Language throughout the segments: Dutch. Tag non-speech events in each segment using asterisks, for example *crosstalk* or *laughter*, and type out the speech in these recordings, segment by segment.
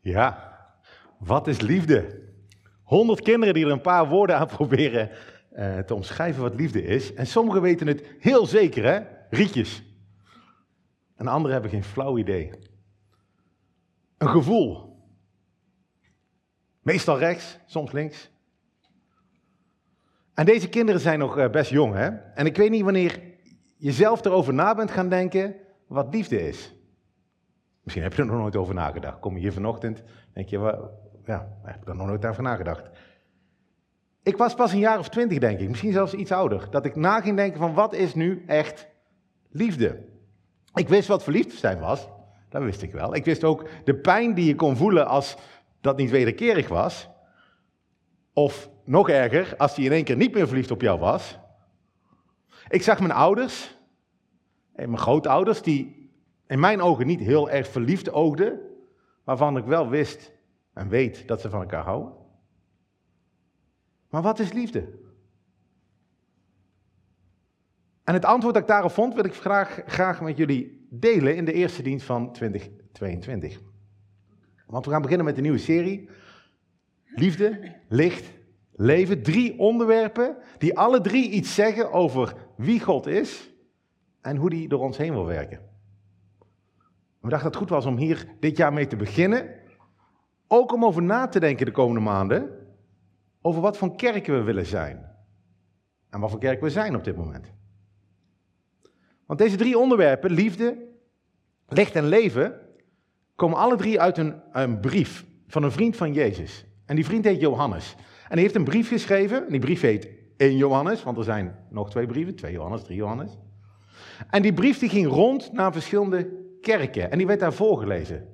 Ja, wat is liefde? Honderd kinderen die er een paar woorden aan *laughs* proberen eh, te omschrijven wat liefde is. En sommigen weten het heel zeker, hè? Rietjes. En anderen hebben geen flauw idee. Een gevoel. Meestal rechts, soms links. En deze kinderen zijn nog eh, best jong, hè? En ik weet niet wanneer je zelf erover na bent gaan denken wat liefde is. Misschien heb je er nog nooit over nagedacht. Kom je hier vanochtend, denk je, ja, heb ik er nog nooit over nagedacht. Ik was pas een jaar of twintig, denk ik, misschien zelfs iets ouder, dat ik na ging denken van wat is nu echt liefde? Ik wist wat verliefd zijn was, dat wist ik wel. Ik wist ook de pijn die je kon voelen als dat niet wederkerig was. Of nog erger, als hij in één keer niet meer verliefd op jou was. Ik zag mijn ouders, en mijn grootouders, die in mijn ogen niet heel erg verliefd oogden, waarvan ik wel wist en weet dat ze van elkaar houden. Maar wat is liefde? En het antwoord dat ik daarop vond, wil ik graag, graag met jullie delen in de eerste dienst van 2022. Want we gaan beginnen met een nieuwe serie. Liefde, licht, leven. Drie onderwerpen die alle drie iets zeggen over wie God is en hoe die door ons heen wil werken. We dachten dat het goed was om hier dit jaar mee te beginnen. Ook om over na te denken de komende maanden. Over wat voor kerken we willen zijn. En wat voor kerk we zijn op dit moment. Want deze drie onderwerpen, liefde, licht en leven, komen alle drie uit een, brief van een vriend van Jezus. En die vriend heet Johannes. En hij heeft een brief geschreven. En die brief heet 1 Johannes, want er zijn nog twee brieven. 2 Johannes, 3 Johannes. En die brief die ging rond naar verschillende kerken. En die werd daar voorgelezen.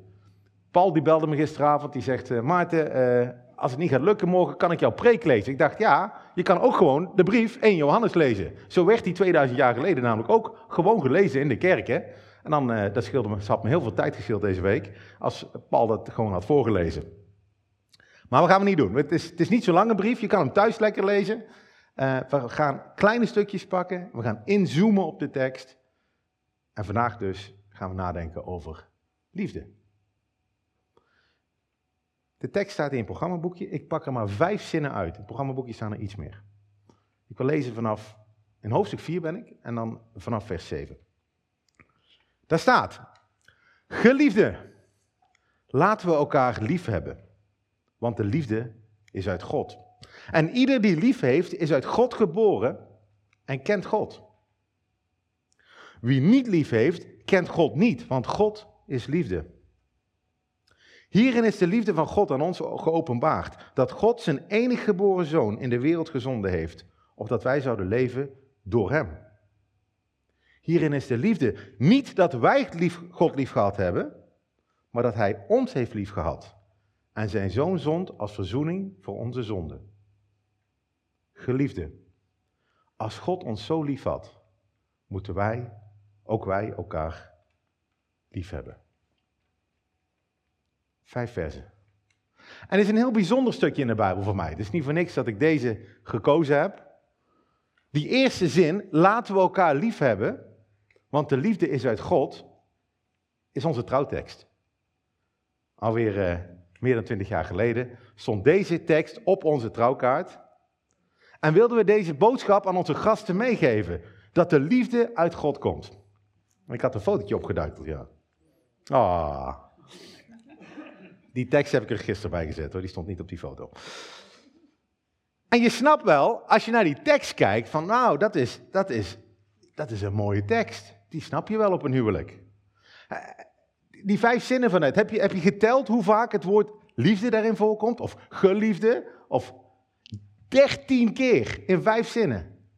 Paul die belde me gisteravond. Die zegt, uh, Maarten, uh, als het niet gaat lukken morgen, kan ik jouw preek lezen. Ik dacht, ja, je kan ook gewoon de brief 1 Johannes lezen. Zo werd die 2000 jaar geleden namelijk ook gewoon gelezen in de kerken. En dan, uh, dat scheelde me, had me heel veel tijd gescheeld deze week, als Paul dat gewoon had voorgelezen. Maar we gaan we niet doen. Het is, het is niet zo'n lange brief, je kan hem thuis lekker lezen. We gaan kleine stukjes pakken, we gaan inzoomen op de tekst. En vandaag dus gaan we nadenken over liefde. De tekst staat in het programmaboekje. Ik pak er maar vijf zinnen uit. In het programmaboekje staan er iets meer. Ik wil lezen vanaf, in hoofdstuk 4 ben ik, en dan vanaf vers 7. Daar staat, geliefde, laten we elkaar lief hebben, want de liefde is uit God. En ieder die lief heeft, is uit God geboren en kent God. Wie niet lief heeft, kent God niet, want God is liefde. Hierin is de liefde van God aan ons geopenbaard, dat God zijn enig geboren zoon in de wereld gezonden heeft, opdat wij zouden leven door hem. Hierin is de liefde niet dat wij God lief gehad hebben, maar dat hij ons heeft lief gehad en zijn zoon zond als verzoening voor onze zonden. Geliefde, als God ons zo lief had, moeten wij, ook wij, elkaar lief hebben. Vijf versen. En het is een heel bijzonder stukje in de Bijbel voor mij. Het is niet voor niks dat ik deze gekozen heb. Die eerste zin, laten we elkaar lief hebben, want de liefde is uit God, is onze trouwtekst. Alweer uh, meer dan twintig jaar geleden stond deze tekst op onze trouwkaart. En wilden we deze boodschap aan onze gasten meegeven, dat de liefde uit God komt. Ik had een fotootje opgeduikeld, ja. Ah, die tekst heb ik er gisteren bij gezet hoor, die stond niet op die foto. En je snapt wel, als je naar die tekst kijkt, van nou, dat is, dat is, dat is een mooie tekst. Die snap je wel op een huwelijk. Eh, die vijf zinnen van het, heb je, heb je geteld hoe vaak het woord liefde daarin voorkomt? Of geliefde? Of dertien keer in vijf zinnen.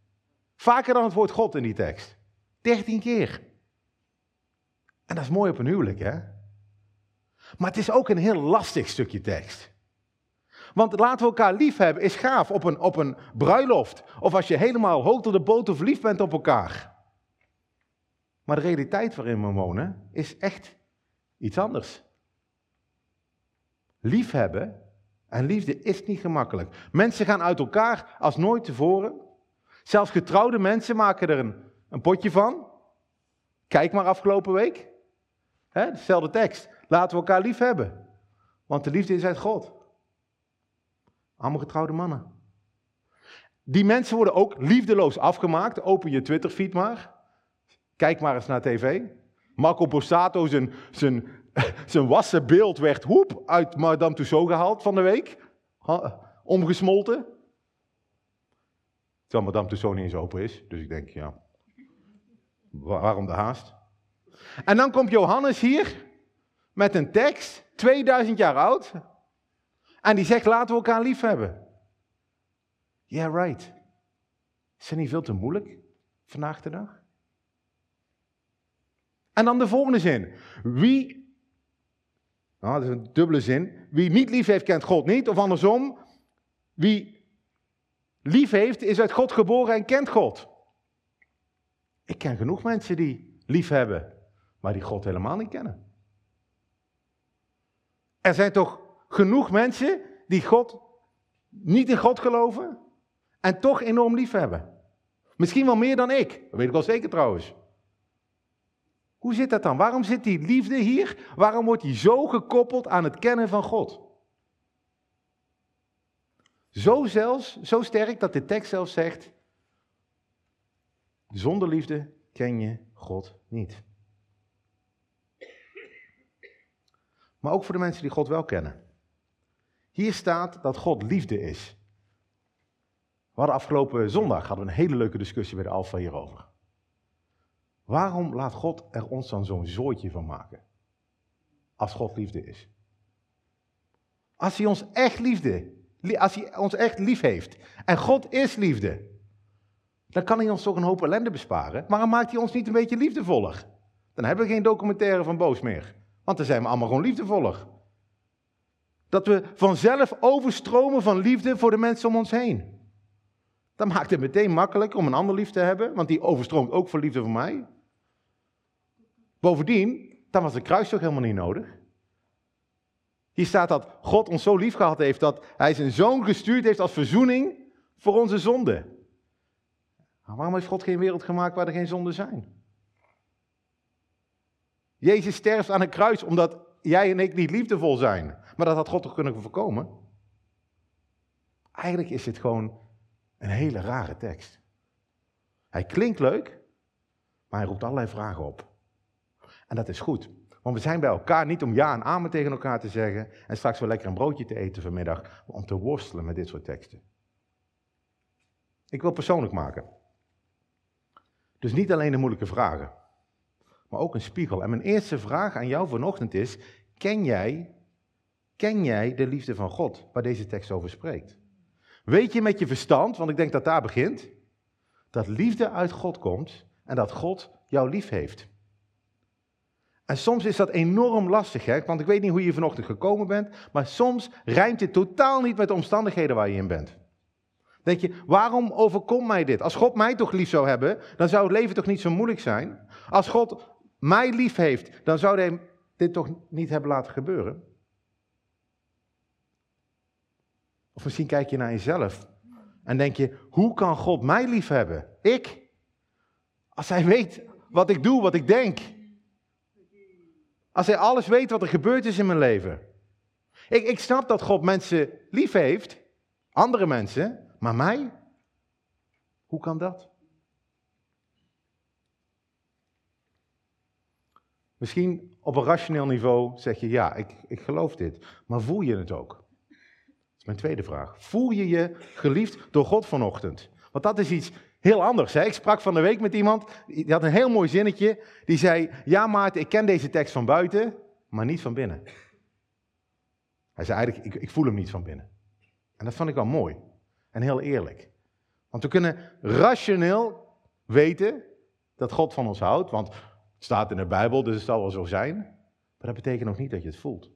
Vaker dan het woord God in die tekst. Dertien keer. En dat is mooi op een huwelijk, hè? Maar het is ook een heel lastig stukje tekst. Want laten we elkaar lief hebben is gaaf op een, op een bruiloft. Of als je helemaal hoog tot de boter verliefd bent op elkaar. Maar de realiteit waarin we wonen is echt iets anders. Liefhebben en liefde is niet gemakkelijk. Mensen gaan uit elkaar als nooit tevoren. Zelfs getrouwde mensen maken er een potje van. Kijk maar afgelopen week. He, dezelfde tekst. Laten we elkaar lief hebben. Want de liefde is uit God. Allemaal getrouwde mannen. Die mensen worden ook liefdeloos afgemaakt. Open je Twitter-feed maar. Kijk maar eens naar tv. Marco Borsato, zijn, zijn, *laughs* zijn wassen beeld werd hoep uit Madame Tussauds gehaald van de week. omgesmolten. Terwijl Madame Tussauds niet eens open is. Dus ik denk, ja, waarom de haast? En dan komt Johannes hier met een tekst, 2000 jaar oud. En die zegt, laten we elkaar lief hebben. Yeah, right. Is dat niet veel te moeilijk vandaag de dag? En dan de volgende zin. Wie, nou dat is een dubbele zin. Wie niet lief heeft, kent God niet. Of andersom, wie lief heeft, is uit God geboren en kent God. Ik ken genoeg mensen die lief hebben, maar die God helemaal niet kennen. Er zijn toch genoeg mensen die God niet in God geloven en toch enorm lief hebben. Misschien wel meer dan ik. Dat weet ik wel zeker trouwens. Hoe zit dat dan? Waarom zit die liefde hier? Waarom wordt die zo gekoppeld aan het kennen van God? Zo zelfs, zo sterk dat de tekst zelfs zegt: zonder liefde ken je God niet. Maar ook voor de mensen die God wel kennen. Hier staat dat God liefde is. We hadden afgelopen zondag hadden we een hele leuke discussie bij de Alfa hierover. Waarom laat God er ons dan zo'n zooitje van maken? Als God liefde is. Als hij ons echt liefde, als hij ons echt lief heeft. En God is liefde. Dan kan hij ons toch een hoop ellende besparen. Dan maakt hij ons niet een beetje liefdevoller. Dan hebben we geen documentaire van Boos meer. Want dan zijn we allemaal gewoon liefdevoller. Dat we vanzelf overstromen van liefde voor de mensen om ons heen. Dan maakt het meteen makkelijk om een ander lief te hebben, want die overstroomt ook voor liefde voor mij. Bovendien, dan was de kruis toch helemaal niet nodig. Hier staat dat God ons zo lief gehad heeft dat hij zijn zoon gestuurd heeft als verzoening voor onze zonden. waarom heeft God geen wereld gemaakt waar er geen zonden zijn? Jezus sterft aan een kruis omdat jij en ik niet liefdevol zijn. Maar dat had God toch kunnen voorkomen? Eigenlijk is dit gewoon een hele rare tekst. Hij klinkt leuk, maar hij roept allerlei vragen op. En dat is goed. Want we zijn bij elkaar niet om ja en amen tegen elkaar te zeggen en straks wel lekker een broodje te eten vanmiddag, maar om te worstelen met dit soort teksten. Ik wil persoonlijk maken. Dus niet alleen de moeilijke vragen, maar ook een spiegel. En mijn eerste vraag aan jou vanochtend is: ken jij, ken jij de liefde van God, waar deze tekst over spreekt? Weet je met je verstand, want ik denk dat daar begint, dat liefde uit God komt en dat God jou lief heeft. En soms is dat enorm lastig, hè? want ik weet niet hoe je vanochtend gekomen bent, maar soms rijmt dit totaal niet met de omstandigheden waar je in bent. Denk je, waarom overkomt mij dit? Als God mij toch lief zou hebben, dan zou het leven toch niet zo moeilijk zijn? Als God mij lief heeft, dan zou hij dit toch niet hebben laten gebeuren? Of misschien kijk je naar jezelf en denk je, hoe kan God mij lief hebben? Ik? Als hij weet wat ik doe, wat ik denk. Als hij alles weet wat er gebeurd is in mijn leven. Ik, ik snap dat God mensen lief heeft, andere mensen, maar mij? Hoe kan dat? Misschien op een rationeel niveau zeg je ja, ik, ik geloof dit. Maar voel je het ook? Dat is mijn tweede vraag. Voel je je geliefd door God vanochtend? Want dat is iets heel anders. Hè? Ik sprak van de week met iemand, die had een heel mooi zinnetje. Die zei, ja Maarten, ik ken deze tekst van buiten, maar niet van binnen. Hij zei eigenlijk, ik, ik voel hem niet van binnen. En dat vond ik wel mooi en heel eerlijk. Want we kunnen rationeel weten dat God van ons houdt, want staat in de Bijbel, dus het zal wel zo zijn. Maar dat betekent nog niet dat je het voelt.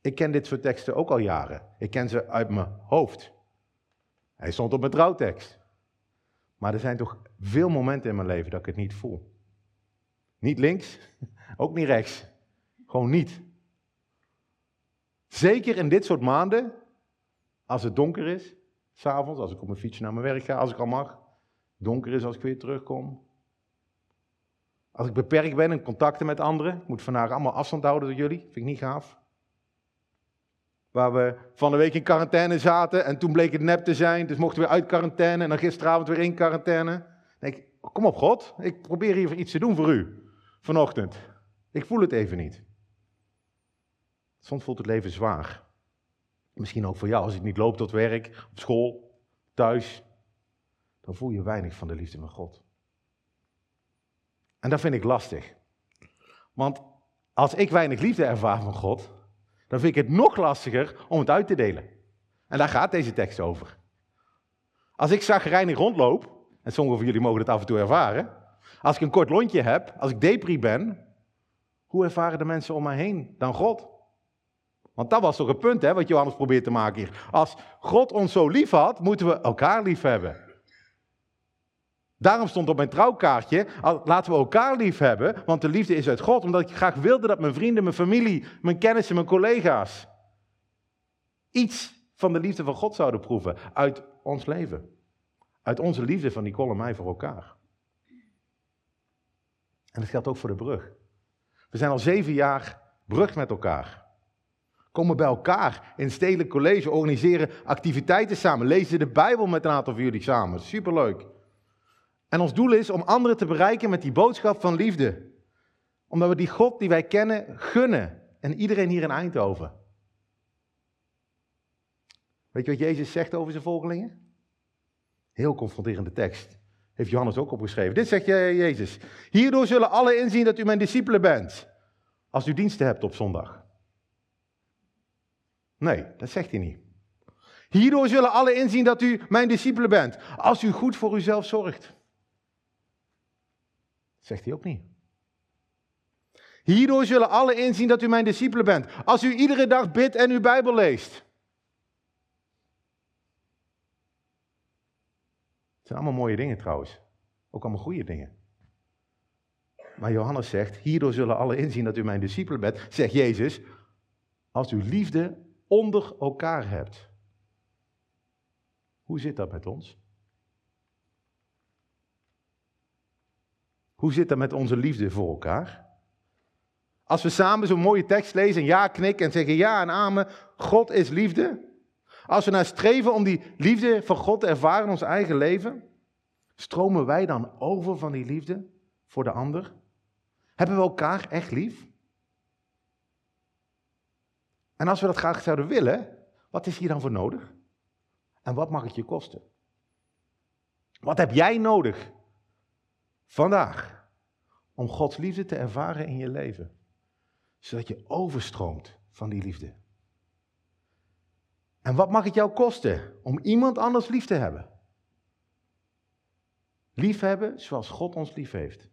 Ik ken dit soort teksten ook al jaren. Ik ken ze uit mijn hoofd. Hij stond op mijn trouwtekst. Maar er zijn toch veel momenten in mijn leven dat ik het niet voel. Niet links, *laughs* ook niet rechts. Gewoon niet. Zeker in dit soort maanden, als het donker is, s'avonds, als ik op mijn fiets naar mijn werk ga, als ik al mag. Donker is als ik weer terugkom. Als ik beperkt ben in contacten met anderen, ik moet vandaag allemaal afstand houden door jullie, vind ik niet gaaf. Waar we van de week in quarantaine zaten en toen bleek het nep te zijn. Dus mochten we uit quarantaine en dan gisteravond weer in quarantaine. denk kom op God, ik probeer hier iets te doen voor u vanochtend. Ik voel het even niet. Soms voelt het leven zwaar. Misschien ook voor jou als het niet loopt tot werk, op school, thuis. Dan voel je weinig van de liefde van God. En dat vind ik lastig. Want als ik weinig liefde ervaar van God, dan vind ik het nog lastiger om het uit te delen. En daar gaat deze tekst over. Als ik zagrijnig rondloop, en sommigen van jullie mogen het af en toe ervaren, als ik een kort lontje heb, als ik depri ben, hoe ervaren de mensen om mij heen dan God? Want dat was toch het punt hè, wat Johannes probeert te maken hier. Als God ons zo lief had, moeten we elkaar lief hebben. Daarom stond op mijn trouwkaartje, laten we elkaar lief hebben, want de liefde is uit God. Omdat ik graag wilde dat mijn vrienden, mijn familie, mijn kennissen, mijn collega's iets van de liefde van God zouden proeven uit ons leven. Uit onze liefde van Nicole en mij voor elkaar. En dat geldt ook voor de brug. We zijn al zeven jaar brug met elkaar. Komen bij elkaar in stedelijk college, organiseren activiteiten samen, lezen de Bijbel met een aantal van jullie samen. Superleuk. En ons doel is om anderen te bereiken met die boodschap van liefde. Omdat we die God die wij kennen gunnen. En iedereen hier in Eindhoven. Weet je wat Jezus zegt over zijn volgelingen? Heel confronterende tekst. Heeft Johannes ook opgeschreven. Dit zegt Jezus. Hierdoor zullen alle inzien dat u mijn discipelen bent. Als u diensten hebt op zondag. Nee, dat zegt hij niet. Hierdoor zullen alle inzien dat u mijn discipelen bent. Als u goed voor uzelf zorgt. Zegt hij ook niet. Hierdoor zullen alle inzien dat u mijn discipelen bent. Als u iedere dag bidt en uw Bijbel leest. Het zijn allemaal mooie dingen trouwens. Ook allemaal goede dingen. Maar Johannes zegt, hierdoor zullen alle inzien dat u mijn discipelen bent, zegt Jezus, als u liefde onder elkaar hebt. Hoe zit dat met ons? Hoe zit dat met onze liefde voor elkaar? Als we samen zo'n mooie tekst lezen en ja knikken en zeggen ja en amen, God is liefde. Als we naar streven om die liefde van God te ervaren in ons eigen leven, stromen wij dan over van die liefde voor de ander? Hebben we elkaar echt lief? En als we dat graag zouden willen, wat is hier dan voor nodig? En wat mag het je kosten? Wat heb jij nodig vandaag om Gods liefde te ervaren in je leven? Zodat je overstroomt van die liefde. En wat mag het jou kosten om iemand anders lief te hebben? Liefhebben zoals God ons lief heeft.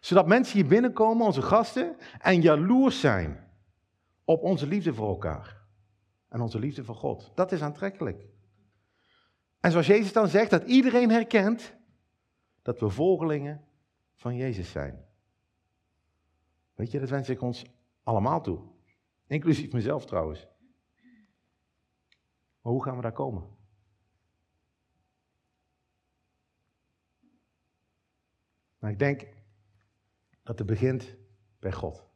Zodat mensen hier binnenkomen, onze gasten, en jaloers zijn op onze liefde voor elkaar. En onze liefde voor God. Dat is aantrekkelijk. En zoals Jezus dan zegt, dat iedereen herkent dat we volgelingen van Jezus zijn. Weet je, dat wens ik ons allemaal toe. Inclusief mezelf trouwens. Maar hoe gaan we daar komen? Maar ik denk dat het begint bij God.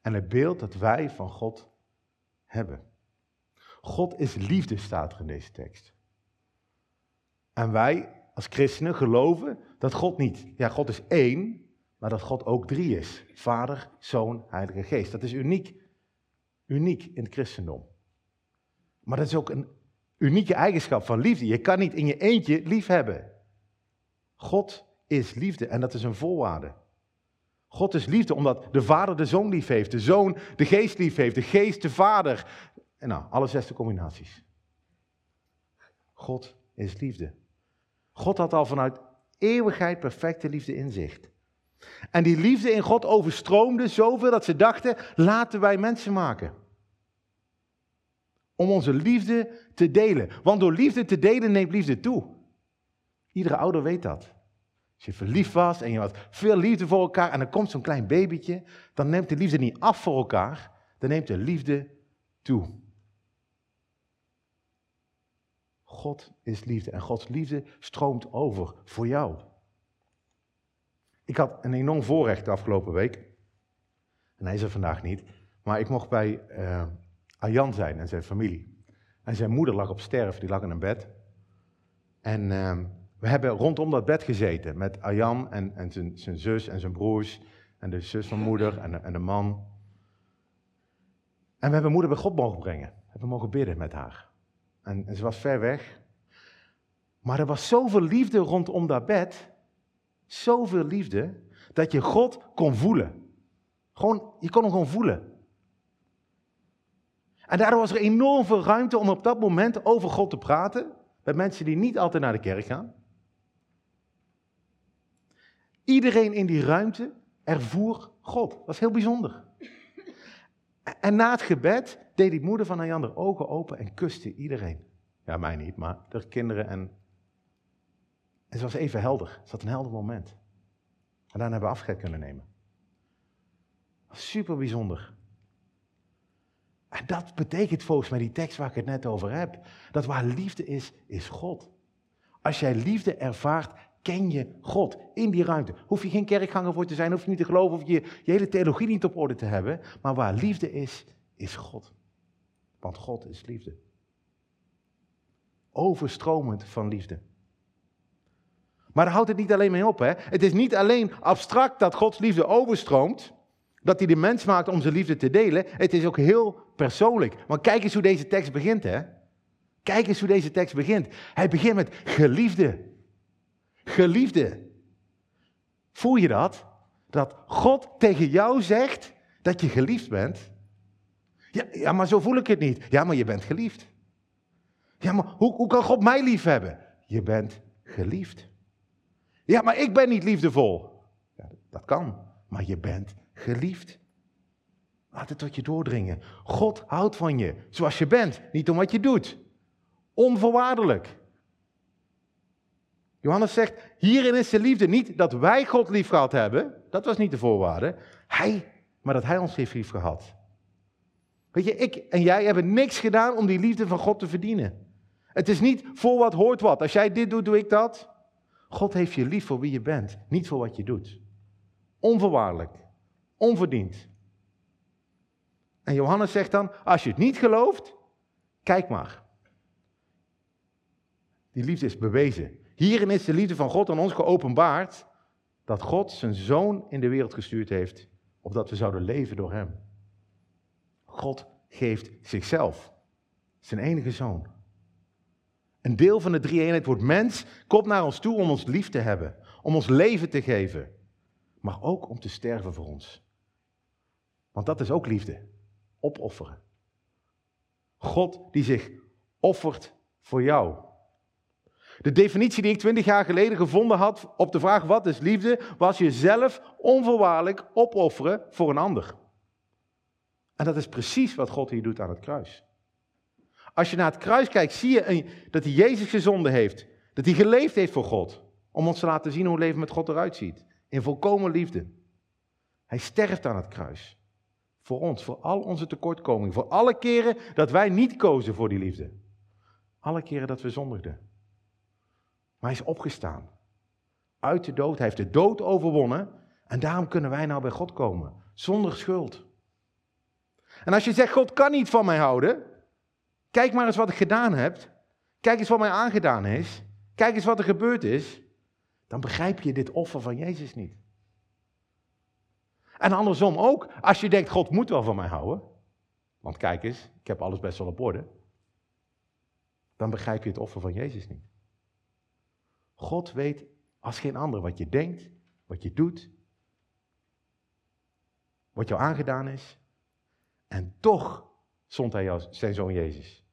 En het beeld dat wij van God hebben. God is liefde, staat er in deze tekst. En wij als christenen geloven dat God niet, ja, God is één, maar dat God ook drie is. Vader, Zoon, Heilige Geest. Dat is uniek. Uniek in het christendom. Maar dat is ook een unieke eigenschap van liefde. Je kan niet in je eentje lief hebben. God is liefde en dat is een voorwaarde. God is liefde omdat de Vader de Zoon lief heeft, de Zoon de Geest lief heeft, de Geest de Vader. En nou, alle zesde combinaties. God is liefde. God had al vanuit eeuwigheid perfecte liefde in zich. En die liefde in God overstroomde zoveel dat ze dachten, laten wij mensen maken. Om onze liefde te delen. Want door liefde te delen neemt liefde toe. Iedere ouder weet dat. Als je verliefd was en je had veel liefde voor elkaar en er komt zo'n klein babytje, dan neemt de liefde niet af voor elkaar, dan neemt de liefde toe. God is liefde en Gods liefde stroomt over voor jou. Ik had een enorm voorrecht de afgelopen week. En hij is er vandaag niet. Maar ik mocht bij uh, zijn en zijn familie. En zijn moeder lag op sterf, die lag in een bed. En ehm, we hebben rondom dat bed gezeten met Arjan en, en zijn, zijn zus en zijn broers en de zus van moeder en, en de man. En we hebben moeder bij God mogen brengen. We hebben mogen bidden met haar. En, ze was ver weg. Maar er was zoveel liefde rondom dat bed. Zoveel liefde. Dat je God kon voelen. Gewoon, je kon hem gewoon voelen. En daardoor was er enorm veel ruimte om op dat moment over God te praten. Met mensen die niet altijd naar de kerk gaan. Iedereen in die ruimte ervoer God. Dat was heel bijzonder. En na het gebed deed die moeder van Jan de ogen open en kuste iedereen. Ja, mij niet, maar de kinderen en... En ze was even helder. Ze had een helder moment. En daarna hebben we afscheid kunnen nemen. Super bijzonder. En dat betekent volgens mij die tekst waar ik het net over heb. Dat waar liefde is, is God. Als jij liefde ervaart, ken je God in die ruimte. Hoef je geen kerkganger voor te zijn, hoef je niet te geloven, of je je hele theologie niet op orde te hebben. Maar waar liefde is, is God. Want God is liefde. Overstromend van liefde. Maar daar houdt het niet alleen mee op. Hè? Het is niet alleen abstract dat Gods liefde overstroomt, dat hij de mens maakt om zijn liefde te delen. Het is ook heel persoonlijk. Maar kijk eens hoe deze tekst begint. Hè? Kijk eens hoe deze tekst begint. Hij begint met geliefde. Geliefde. Voel je dat? Dat God tegen jou zegt dat je geliefd bent. Ja, ja, maar zo voel ik het niet. Ja, maar je bent geliefd. Ja, maar hoe, hoe kan God mij lief hebben? Je bent geliefd. Ja, maar ik ben niet liefdevol. Ja, dat kan, maar je bent geliefd. Laat het tot je doordringen. God houdt van je zoals je bent, niet om wat je doet. Onvoorwaardelijk. Johannes zegt, hierin is de liefde niet dat wij God lief gehad hebben, dat was niet de voorwaarde, hij, maar dat hij ons heeft lief gehad. Weet je, ik en jij hebben niks gedaan om die liefde van God te verdienen. Het is niet voor wat hoort wat. Als jij dit doet, doe ik dat. God heeft je lief voor wie je bent, niet voor wat je doet. Onvoorwaardelijk, onverdiend. En Johannes zegt dan, als je het niet gelooft, kijk maar. Die liefde is bewezen. Hierin is de liefde van God aan ons geopenbaard dat God zijn zoon in de wereld gestuurd heeft, opdat we zouden leven door hem. God geeft zichzelf, zijn enige zoon. Een deel van de drie eenheid wordt mens, komt naar ons toe om ons lief te hebben, om ons leven te geven, maar ook om te sterven voor ons. Want dat is ook liefde, opofferen. God die zich offert voor jou. De definitie die ik twintig jaar geleden gevonden had op de vraag wat is liefde, was jezelf onvoorwaardelijk opofferen voor een ander. En dat is precies wat God hier doet aan het kruis. Als je naar het kruis kijkt, zie je dat hij Jezus gezonden heeft. Dat hij geleefd heeft voor God. Om ons te laten zien hoe leven met God eruit ziet. In volkomen liefde. Hij sterft aan het kruis. Voor ons, voor al onze tekortkomingen. Voor alle keren dat wij niet kozen voor die liefde. Alle keren dat we zondigden. Maar hij is opgestaan. Uit de dood. Hij heeft de dood overwonnen. En daarom kunnen wij nou bij God komen. Zonder schuld. En als je zegt, God kan niet van mij houden. Kijk maar eens wat ik gedaan heb. Kijk eens wat mij aangedaan is. Kijk eens wat er gebeurd is. Dan begrijp je dit offer van Jezus niet. En andersom ook, als je denkt, God moet wel van mij houden. Want kijk eens, ik heb alles best wel op orde. Dan begrijp je het offer van Jezus niet. God weet als geen ander wat je denkt, wat je doet, wat jou aangedaan is. En toch zond hij jou, zijn zoon Jezus.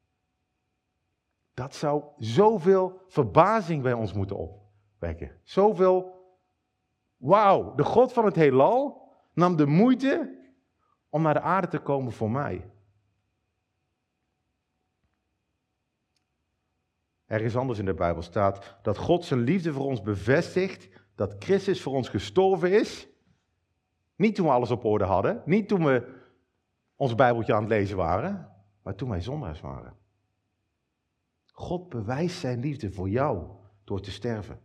Dat zou zoveel verbazing bij ons moeten opwekken. Zoveel, wauw, de God van het heelal nam de moeite om naar de aarde te komen voor mij. Ergens anders in de Bijbel staat dat God zijn liefde voor ons bevestigt, dat Christus voor ons gestorven is. Niet toen we alles op orde hadden, niet toen we ons Bijbeltje aan het lezen waren, maar toen wij zondaars waren. God bewijst zijn liefde voor jou door te sterven.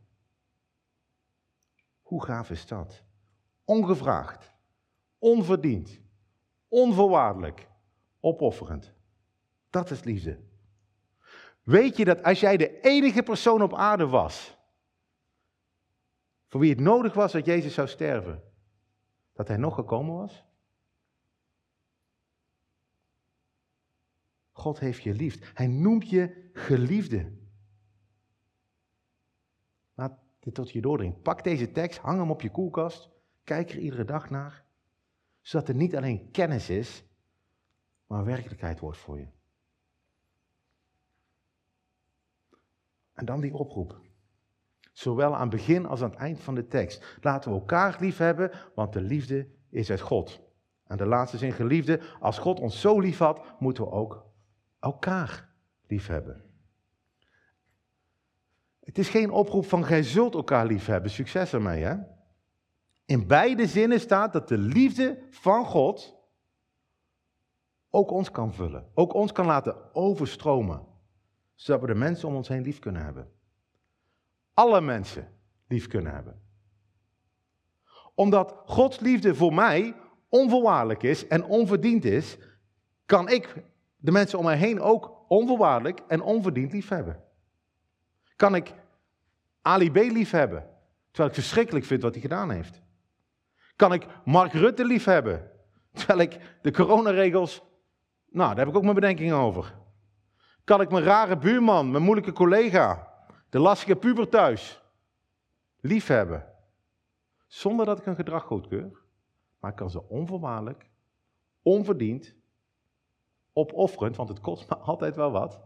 Hoe gaaf is dat? Ongevraagd, onverdiend, onvoorwaardelijk, opofferend. Dat is liefde. Weet je dat als jij de enige persoon op aarde was, voor wie het nodig was dat Jezus zou sterven, dat hij nog gekomen was? God heeft je lief. Hij noemt je geliefde. Laat dit tot je doordringen. Pak deze tekst, hang hem op je koelkast, kijk er iedere dag naar, zodat er niet alleen kennis is, maar werkelijkheid wordt voor je. En dan die oproep. Zowel aan het begin als aan het eind van de tekst. Laten we elkaar lief hebben, want de liefde is uit God. En de laatste zin, geliefde, als God ons zo lief had, moeten we ook elkaar lief hebben. Het is geen oproep van gij zult elkaar lief hebben. Succes ermee, hè? In beide zinnen staat dat de liefde van God ook ons kan vullen. Ook ons kan laten overstromen. Zodat we de mensen om ons heen lief kunnen hebben. Alle mensen lief kunnen hebben. Omdat Gods liefde voor mij onvoorwaardelijk is en onverdiend is, kan ik de mensen om mij heen ook onvoorwaardelijk en onverdiend lief hebben. Kan ik Ali B lief hebben, terwijl ik verschrikkelijk vind wat hij gedaan heeft? Kan ik Mark Rutte lief hebben, terwijl ik de coronaregels, nou, daar heb ik ook mijn bedenkingen over. Kan ik mijn rare buurman, mijn moeilijke collega, de lastige puber thuis, lief hebben? Zonder dat ik hun gedrag goedkeur, maar ik kan ze onvoorwaardelijk, onverdiend, opofferend, want het kost me *laughs* altijd wel wat,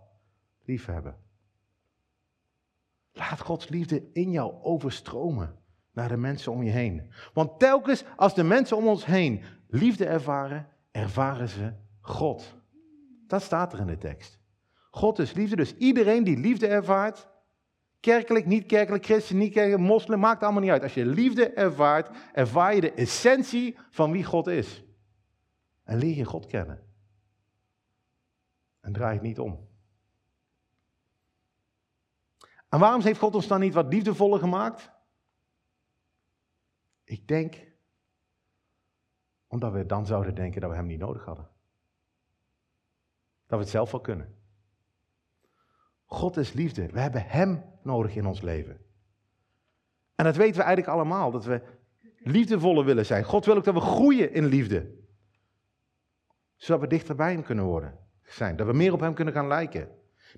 lief hebben. Laat Gods liefde in jou overstromen naar de mensen om je heen. Want telkens als de mensen om ons heen liefde ervaren, ervaren ze God. Dat staat er in de tekst. God is liefde, dus iedereen die liefde ervaart, kerkelijk, niet kerkelijk, christen, niet kerkelijk, moslim, maakt allemaal niet uit. Als je liefde ervaart, ervaar je de essentie van wie God is. En leer je God kennen. En draai het niet om. En waarom heeft God ons dan niet wat liefdevoller gemaakt? Ik denk omdat we dan zouden denken dat we Hem niet nodig hadden. Dat we het zelf wel kunnen. God is liefde. We hebben Hem nodig in ons leven. En dat weten we eigenlijk allemaal, dat we liefdevoller willen zijn. God wil ook dat we groeien in liefde. Zodat we dichter bij Hem kunnen worden. Zijn. Dat we meer op Hem kunnen gaan lijken.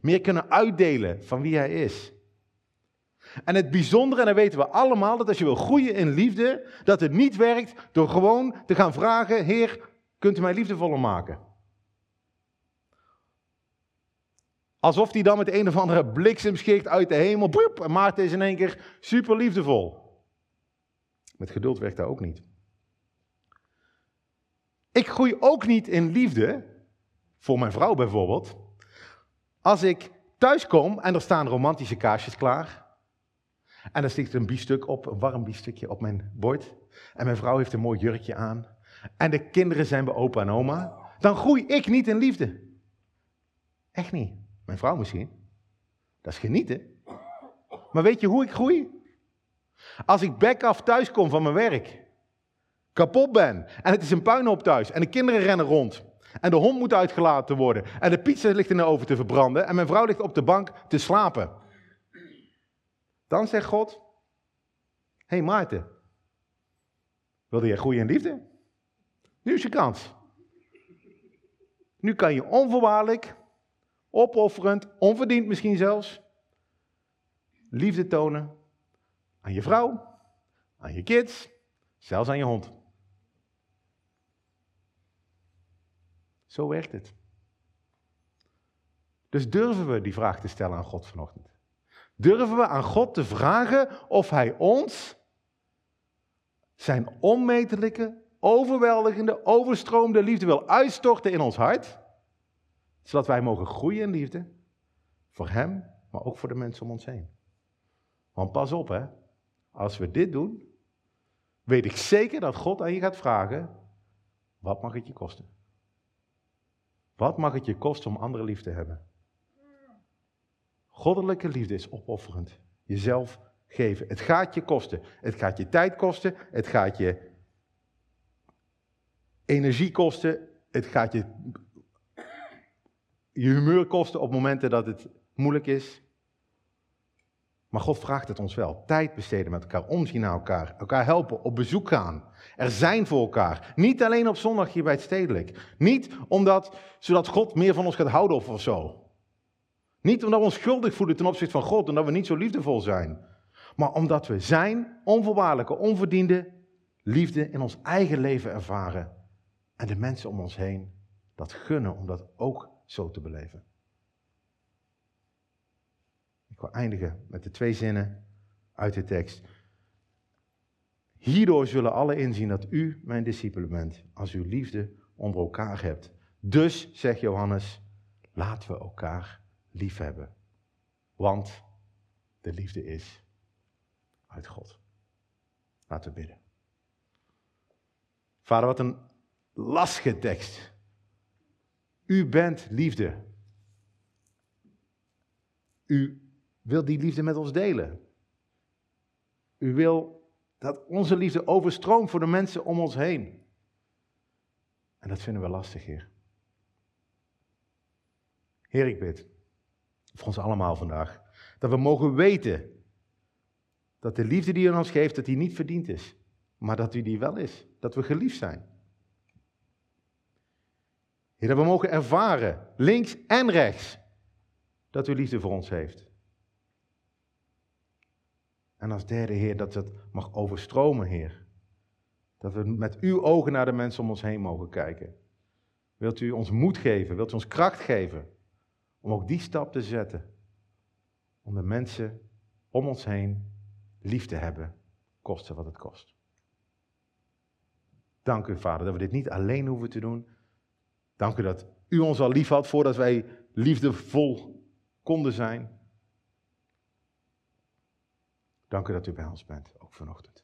Meer kunnen uitdelen van wie Hij is. En het bijzondere, en dan weten we allemaal, dat als je wil groeien in liefde, dat het niet werkt door gewoon te gaan vragen, Heer, kunt u mij liefdevoller maken? Alsof hij dan met een of andere bliksem schikt uit de hemel, boep, en Maarten is in één keer super liefdevol. Met geduld werkt dat ook niet. Ik groei ook niet in liefde, voor mijn vrouw bijvoorbeeld, als ik thuis kom en er staan romantische kaarsjes klaar, en dan stikt er een biefstuk op, een warm biefstukje op mijn bord. En mijn vrouw heeft een mooi jurkje aan. En de kinderen zijn bij opa en oma. Dan groei ik niet in liefde. Echt niet. Mijn vrouw misschien. Dat is genieten. Maar weet je hoe ik groei? Als ik back af thuis kom van mijn werk. Kapot ben. En het is een puinhoop thuis. En de kinderen rennen rond. En de hond moet uitgelaten worden. En de pizza ligt in de oven te verbranden. En mijn vrouw ligt op de bank te slapen. Dan zegt God, hé hey Maarten, wilde jij groeien in liefde? Nu is je kans. Nu kan je onvoorwaardelijk, opofferend, onverdiend misschien zelfs, liefde tonen aan je vrouw, aan je kids, zelfs aan je hond. Zo werkt het. Dus durven we die vraag te stellen aan God vanochtend? Durven we aan God te vragen of Hij ons zijn onmetelijke, overweldigende, overstroomde liefde wil uitstorten in ons hart, zodat wij mogen groeien in liefde voor Hem, maar ook voor de mensen om ons heen. Want pas op hè, als we dit doen, weet ik zeker dat God aan je gaat vragen, wat mag het je kosten? Wat mag het je kosten om andere lief te hebben? Goddelijke liefde is opofferend. Jezelf geven. Het gaat je kosten. Het gaat je tijd kosten. Het gaat je energie kosten. Het gaat je je humeur kosten op momenten dat het moeilijk is. Maar God vraagt het ons wel. Tijd besteden met elkaar, omzien naar elkaar, elkaar helpen, op bezoek gaan. Er zijn voor elkaar. Niet alleen op zondag hier bij het stedelijk. Niet omdat, zodat God meer van ons gaat houden of, zo. Niet omdat we ons schuldig voelen ten opzichte van God en dat we niet zo liefdevol zijn. Maar omdat we zijn onvoorwaardelijke, onverdiende liefde in ons eigen leven ervaren. En de mensen om ons heen dat gunnen om dat ook zo te beleven. Ik wil eindigen met de twee zinnen uit de tekst. Hierdoor zullen alle inzien dat u mijn discipelen bent, als u liefde onder elkaar hebt. Dus, zegt Johannes, laten we elkaar lief hebben. Want de liefde is uit God. Laten we bidden. Vader, wat een lastige tekst. U bent liefde. U wil die liefde met ons delen. U wil dat onze liefde overstroomt voor de mensen om ons heen. En dat vinden we lastig, Heer. Heer, ik bid voor ons allemaal vandaag, dat we mogen weten dat de liefde die u ons geeft, dat die niet verdiend is, maar dat u die wel is, dat we geliefd zijn. Heer, dat we mogen ervaren, links en rechts, dat u liefde voor ons heeft. En als derde, Heer, dat het mag overstromen, Heer. Dat we met uw ogen naar de mensen om ons heen mogen kijken. Wilt u ons moed geven? Wilt u ons kracht geven? Om ook die stap te zetten. Om de mensen om ons heen lief te hebben, koste wat het kost. Dank u, Vader, dat we dit niet alleen hoeven te doen. Dank u dat u ons al lief had voordat wij liefdevol konden zijn. Dank u dat u bij ons bent, ook vanochtend.